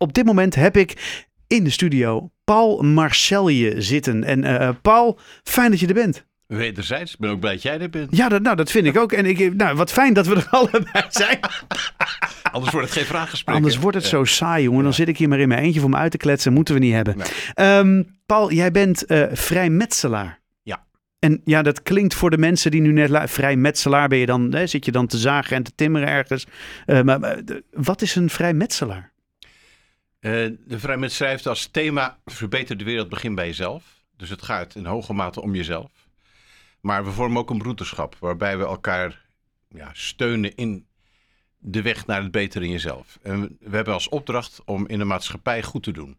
op dit moment heb ik in de studio Paul Marcelje zitten. En eh, Paul, fijn dat je er bent. Wederzijds, ik ben ook blij dat jij er bent. Ja, dat, nou, dat vind ik ook. En ik, nou, wat fijn dat we er allebei zijn. Anders wordt het geen vraaggesprek. Anders wordt het Ja. zo saai, jongen. Dan zit ik hier maar in mijn eentje voor me uit te kletsen. Moeten we niet hebben. Nee. Ehm, Paul, jij bent eh vrijmetselaar. Ja. En ja, dat klinkt voor de mensen die nu net... Vrijmetselaar ben je dan... Hè, zit je dan te zagen en te timmeren ergens. Eh, maar wat is een vrijmetselaar? Eh, de vrijmetselij heeft als thema verbeter de wereld, begin bij jezelf. Dus het gaat in hoge mate om jezelf. Maar we vormen ook een broederschap waarbij we elkaar ja, steunen in de weg naar het beter in jezelf. En we- hebben als opdracht om in de maatschappij goed te doen.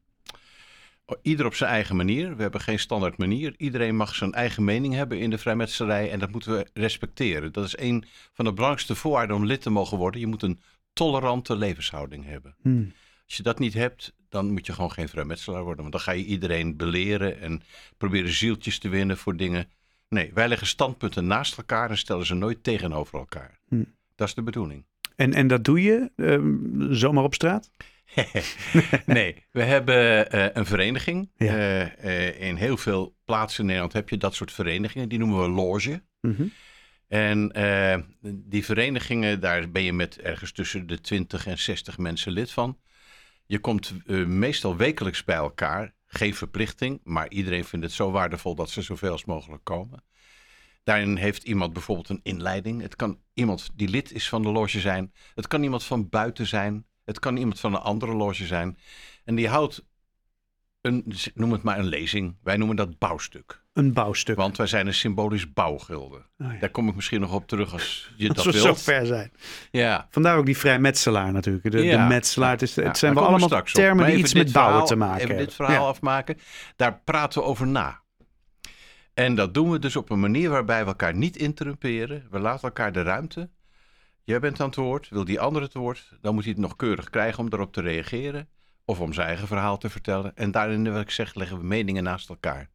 Ieder op zijn eigen manier. We hebben geen standaard manier. Iedereen mag zijn eigen mening hebben in de vrijmetselarij en dat moeten we respecteren. Dat is een van de belangrijkste voorwaarden om lid te mogen worden. Je moet een tolerante levenshouding hebben. Hm. Als je dat niet hebt, dan moet je gewoon geen vrijmetselaar worden. Want dan ga je iedereen beleren en proberen zieltjes te winnen voor dingen. Nee, wij leggen standpunten naast elkaar en stellen ze nooit tegenover elkaar. Hm. Dat is de bedoeling. En, en dat doe je ehm, zomaar op straat? nee, we hebben eh, een vereniging. Ja. Eh, eh, in heel veel plaatsen in Nederland heb je dat soort verenigingen. Die noemen we loge. Mhm. En die verenigingen, daar ben je met ergens tussen de 20 en 60 mensen lid van. Je komt eh, meestal wekelijks bij elkaar. Geen verplichting, maar iedereen vindt het zo waardevol dat ze zoveel als mogelijk komen. Daarin heeft iemand bijvoorbeeld een inleiding. Het kan iemand die lid is van de loge zijn. Het kan iemand van buiten zijn. Het kan iemand van een andere loge zijn. En die houdt een, noem het maar een lezing. Wij noemen dat bouwstuk. Een bouwstuk. Want wij zijn een symbolisch bouwgilde. Oh ja. Daar kom ik misschien nog op terug als je Als dat we zo wilt. ver zijn. Ja, Vandaar ook die vrijmetselaar natuurlijk. De, Ja. de metselaar. Het, is, het Ja, zijn wel we allemaal termen die even iets met bouwen verhaal- te maken Even hebben. dit verhaal afmaken. Daar praten we over na. En dat doen we dus op een manier waarbij we elkaar niet interrumperen. We laten elkaar de ruimte. Jij bent aan het woord, wil die andere het woord. Dan moet hij het nog keurig krijgen om daarop te reageren. Of om zijn eigen verhaal te vertellen. En daarin, wat ik zeg, leggen we meningen naast elkaar.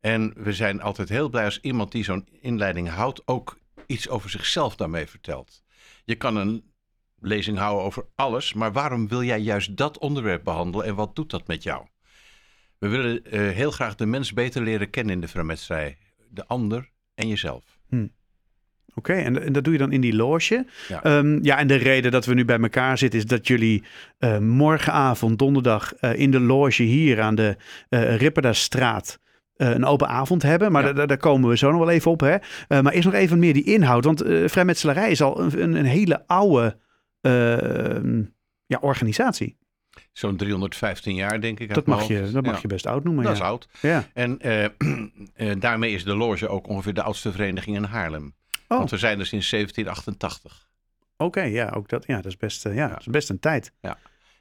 En we zijn altijd heel blij als iemand die zo'n inleiding houdt... ook iets over zichzelf daarmee vertelt. Je kan een lezing houden over alles... maar waarom wil jij juist dat onderwerp behandelen... en wat doet dat met jou? We willen eh, heel graag de mens beter leren kennen in de vrijmetserij. De ander en jezelf. Oké, en, en dat doe je dan in die loge. Ja. Ehm, ja, en de reden dat we nu bij elkaar zitten is dat jullie eh, morgenavond, donderdag, eh, in de loge hier aan de eh Ripperdastraat een open avond hebben. Maar Ja. da- da- daar komen we zo nog wel even op. Hè? Maar eerst nog even meer die inhoud. Want vrijmetselarij is al een, een, hele oude eh, ja, organisatie. Zo'n 315 jaar, denk ik. Dat mag, je, hoofd. dat mag Ja, je best oud noemen. Dat ja. is oud. Ja. En daarmee is de loge ook ongeveer de oudste vereniging in Haarlem. Oh, Want we zijn er sinds 1788. oké. ja, ook dat, ja, dat is best, eh, ja, Ja. Dat is best een tijd.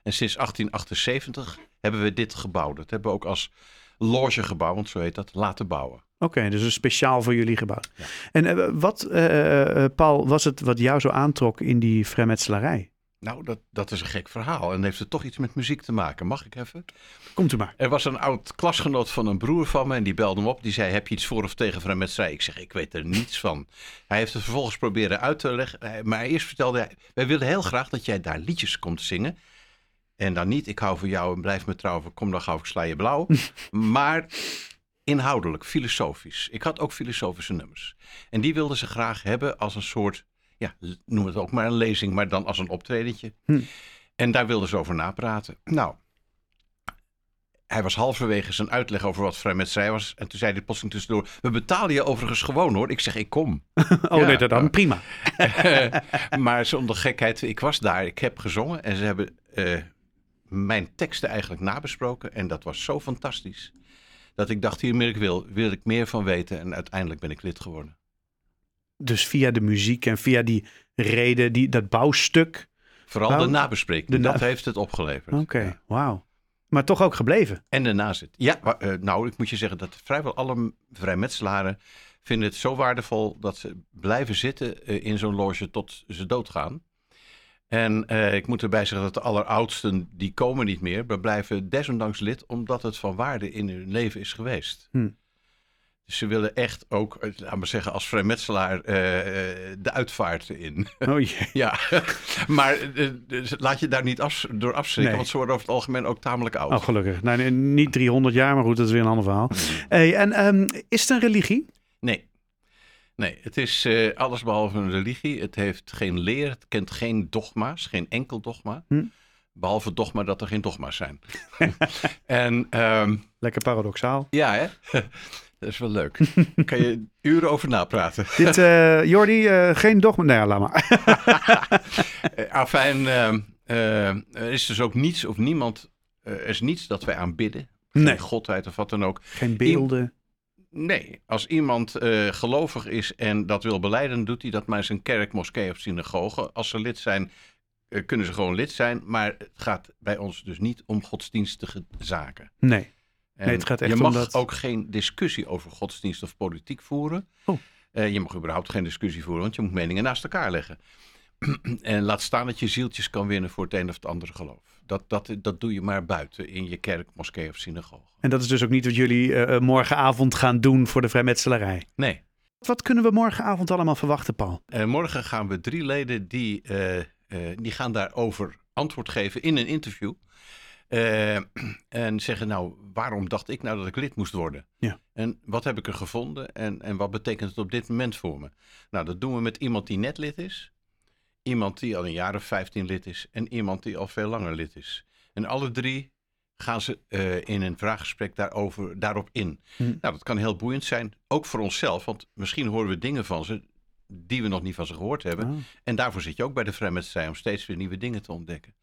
En sinds 1878 hebben we dit gebouw. Dat hebben we ook als logegebouw, want zo heet dat, laten bouwen. Oké, dus een speciaal voor jullie gebouwd. Ja. En eh, wat, eh, Paul, was het wat jou zo aantrok in die vrijmetselarij? Nou, dat, dat is een gek verhaal. En heeft het toch iets met muziek te maken. Mag ik even? Komt u maar. Er was een oud klasgenoot van een broer van me en die belde hem op. Die zei, heb je iets voor of tegen vrijmetserij? Ik zeg, ik weet er niets van. Hij heeft het vervolgens proberen uit te leggen. Maar eerst vertelde hij, wij willen heel graag dat jij daar liedjes komt zingen. En dan niet, ik hou van jou en blijf me trouw, of kom dan gauw, ik sla je blauw. maar inhoudelijk, filosofisch. Ik had ook filosofische nummers. En die wilden ze graag hebben als een soort, ja, noem het ook maar een lezing, maar dan als een optredentje. Hm. En daar wilden ze over napraten. Nou, hij was halverwege zijn uitleg over wat vrijmetserij was. En toen zei hij plotseling tussendoor, we betalen je overigens gewoon hoor. Ik zeg, ik kom. Oh Ja, nee, dat dan ja. prima. maar zonder gekheid, ik was daar, ik heb gezongen en ze hebben eh, mijn teksten eigenlijk nabesproken. En dat was zo fantastisch. Dat ik dacht, hier meer ik wil, wil ik meer van weten. En uiteindelijk ben ik lid geworden. Dus via de muziek en via die reden, die, dat bouwstuk. Vooral de nabespreking, de na- dat heeft het opgeleverd. Oké, Ja. wauw. Maar toch ook gebleven. En de nazit. Ja, wa- eh, nou, ik moet je zeggen dat vrijwel alle vrijmetselaren vinden het zo waardevol dat ze blijven zitten eh, in zo'n loge tot ze doodgaan. En eh, ik moet erbij zeggen dat de alleroudsten, die komen niet meer, maar blijven desondanks lid omdat het van waarde in hun leven is geweest. Hm. Dus ze willen echt ook, eh, laten we zeggen, als vrijmetselaar eh, eh, de uitvaart in. Oh jee. ja, maar dus laat je daar niet af, door afschrikken, Nee. want ze worden over het algemeen ook tamelijk oud. Oh, gelukkig. Nee, niet 300 jaar, maar goed, dat is weer een ander verhaal. Hey, en ehm, is het een religie? Nee. Nee, het is alles behalve een religie. Het heeft geen leer, het kent geen dogma's, geen enkel dogma. Hm. Behalve het dogma dat er geen dogma's zijn. en ehm, Lekker paradoxaal. ja, hè? Dat is wel leuk. Daar kan je uren over napraten. Dit, eh Jordi, eh, geen dogma. Nee, laat maar. Eh, Afijn, ehm, eh, er is dus ook niets of niemand, eh, er is niets dat wij aanbidden. Geen Nee. godheid of wat dan ook. Geen beelden. Nee, als iemand eh, gelovig is en dat wil beleiden, doet hij dat maar eens een kerk, moskee of synagoge. Als ze lid zijn, kunnen ze gewoon lid zijn. Maar het gaat bij ons dus niet om godsdienstige zaken. Nee. En Nee, het gaat echt je om mag dat- ook geen discussie over godsdienst of politiek voeren. Oh. Eh, je mag überhaupt geen discussie voeren, want je moet meningen naast elkaar leggen. en laat staan dat je zieltjes kan winnen voor het een of het andere geloof. Dat, dat, dat doe je maar buiten in je kerk, moskee of synagoge. En dat is dus ook niet wat jullie eh, eh, morgenavond gaan doen voor de vrijmetselarij. Nee. Wat kunnen we morgenavond allemaal verwachten, Paul? Morgen gaan we drie leden die, die gaan daarover antwoord geven in een interview. Eh, en zeggen nou, waarom dacht ik nou dat ik lid moest worden? Ja. En wat heb ik er gevonden en, en wat betekent het op dit moment voor me? Nou, dat doen we met iemand die net lid is. Iemand die al een jaar of 15 lid is. En iemand die al veel langer lid is. En alle drie gaan ze eh, in een vraaggesprek daarover, daarop in. Hm. Nou, dat kan heel boeiend zijn. Ook voor onszelf. Want misschien horen we dingen van ze die we nog niet van ze gehoord hebben. En daarvoor zit je ook bij de vrijmetselij om steeds weer nieuwe dingen te ontdekken.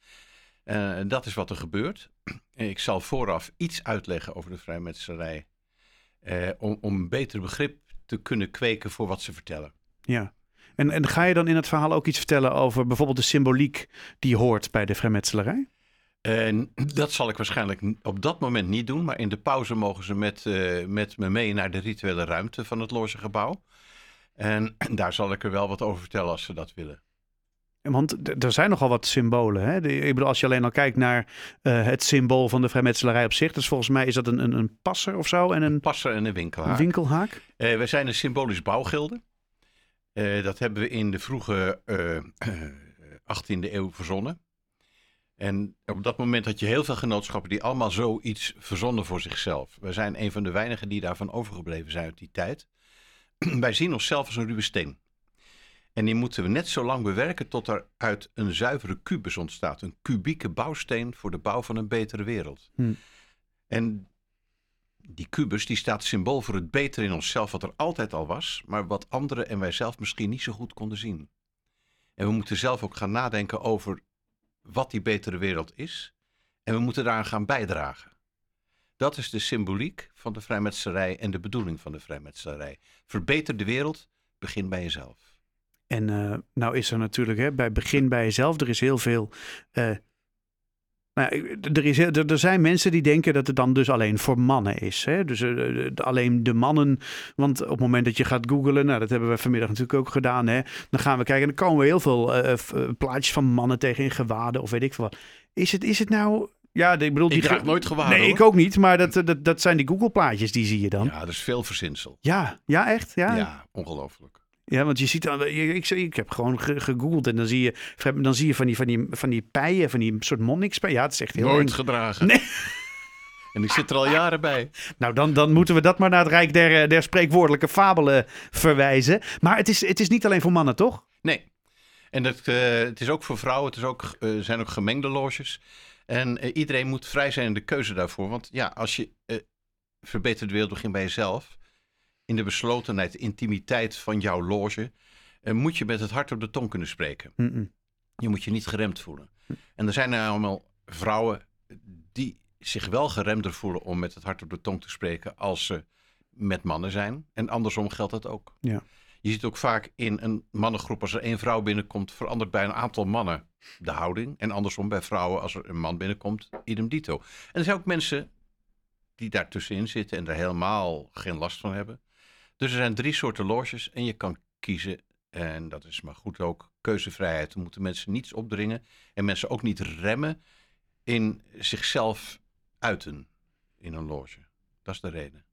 Eh, En dat is wat er gebeurt. Ik zal vooraf iets uitleggen over de vrijmetselarij. eh, om, om een beter begrip te kunnen kweken voor wat ze vertellen. Ja. En, en ga je dan in het verhaal ook iets vertellen over bijvoorbeeld de symboliek die hoort bij de vrijmetselarij? En dat zal ik waarschijnlijk op dat moment niet doen. Maar in de pauze mogen ze met, eh, met me mee naar de rituele ruimte van het logegebouw. En daar zal ik er wel wat over vertellen als ze dat willen. Want er zijn nogal wat symbolen. Hè? De- ik bedoel, als je alleen al kijkt naar eh, het symbool van de vrijmetselarij op zich. Dus volgens mij is dat een, een, een passer of zo en een Passer en een winkelaar. winkelhaak. Eh, we zijn een symbolisch bouwgilde. Eh, dat hebben we in de vroege eh, eh, 18e eeuw verzonnen. En op dat moment had je heel veel genootschappen die allemaal zoiets verzonnen voor zichzelf. We zijn een van de weinigen die daarvan overgebleven zijn uit die tijd. Wij zien onszelf als een ruwe steen. En die moeten we net zo lang bewerken tot er uit een zuivere kubus ontstaat. Een kubieke bouwsteen voor de bouw van een betere wereld. Hm. En die kubus die staat symbool voor het beter in onszelf, wat er altijd al was, maar wat anderen en wij zelf misschien niet zo goed konden zien. En we moeten zelf ook gaan nadenken over wat die betere wereld is. En we moeten daaraan gaan bijdragen. Dat is de symboliek van de vrijmetselarij en de bedoeling van de vrijmetselarij. Verbeter de wereld, begin bij jezelf. En eh, nou is er natuurlijk hè, bij begin bij jezelf, er is heel veel. eh, nou, er, is, er, er zijn mensen die denken dat het dan dus alleen voor mannen is. Hè? Dus eh, alleen de mannen. Want op het moment dat je gaat googlen, nou, dat hebben we vanmiddag natuurlijk ook gedaan. Hè? Dan gaan we kijken en dan komen we heel veel plaatjes van mannen tegen in gewaden of weet ik veel wat. Is het, is het nou. Ja, ik bedoel, die Ik draag ge- nooit gewaden, Nee, hoor. ik ook niet. Maar dat, dat, dat zijn die Google-plaatjes, die zie je dan. Ja, dat is veel verzinsel. Ja, ja, echt? Ja, Ja, ja. want je ziet dan, ik, ik heb gewoon ge- gegoogeld en dan zie je, dan zie je van die, van die, van die pijen, van die soort monnikspijen. Ja, het is echt heel Nooit eng. gedragen. Nee. En ik zit er al jaren bij. Nou, dan, dan moeten we dat maar naar het Rijk der, der spreekwoordelijke fabelen verwijzen. Maar het is, het is niet alleen voor mannen, toch? Nee. En dat, eh, het is ook voor vrouwen, het is ook, eh, zijn ook gemengde loges. En eh, iedereen moet vrij zijn in de keuze daarvoor. Want ja, als je eh verbeter de wereld begint bij jezelf. In de beslotenheid, intimiteit van jouw loge. eh, moet je met het hart op de tong kunnen spreken. Je moet je niet geremd voelen. En er zijn er allemaal vrouwen die zich wel geremder voelen om met het hart op de tong te spreken als ze met mannen zijn. En andersom geldt dat ook. Ja. Je ziet ook vaak in een mannengroep, als er één vrouw binnenkomt, verandert bij een aantal mannen de houding. En andersom bij vrouwen, als er een man binnenkomt, idem dito. En er zijn ook mensen die daartussenin zitten en daar helemaal geen last van hebben. Dus er zijn drie soorten loges en je kan kiezen. En dat is maar goed ook keuzevrijheid. We moeten mensen niets opdringen en mensen ook niet remmen in zichzelf uiten in een loge. Dat is de reden.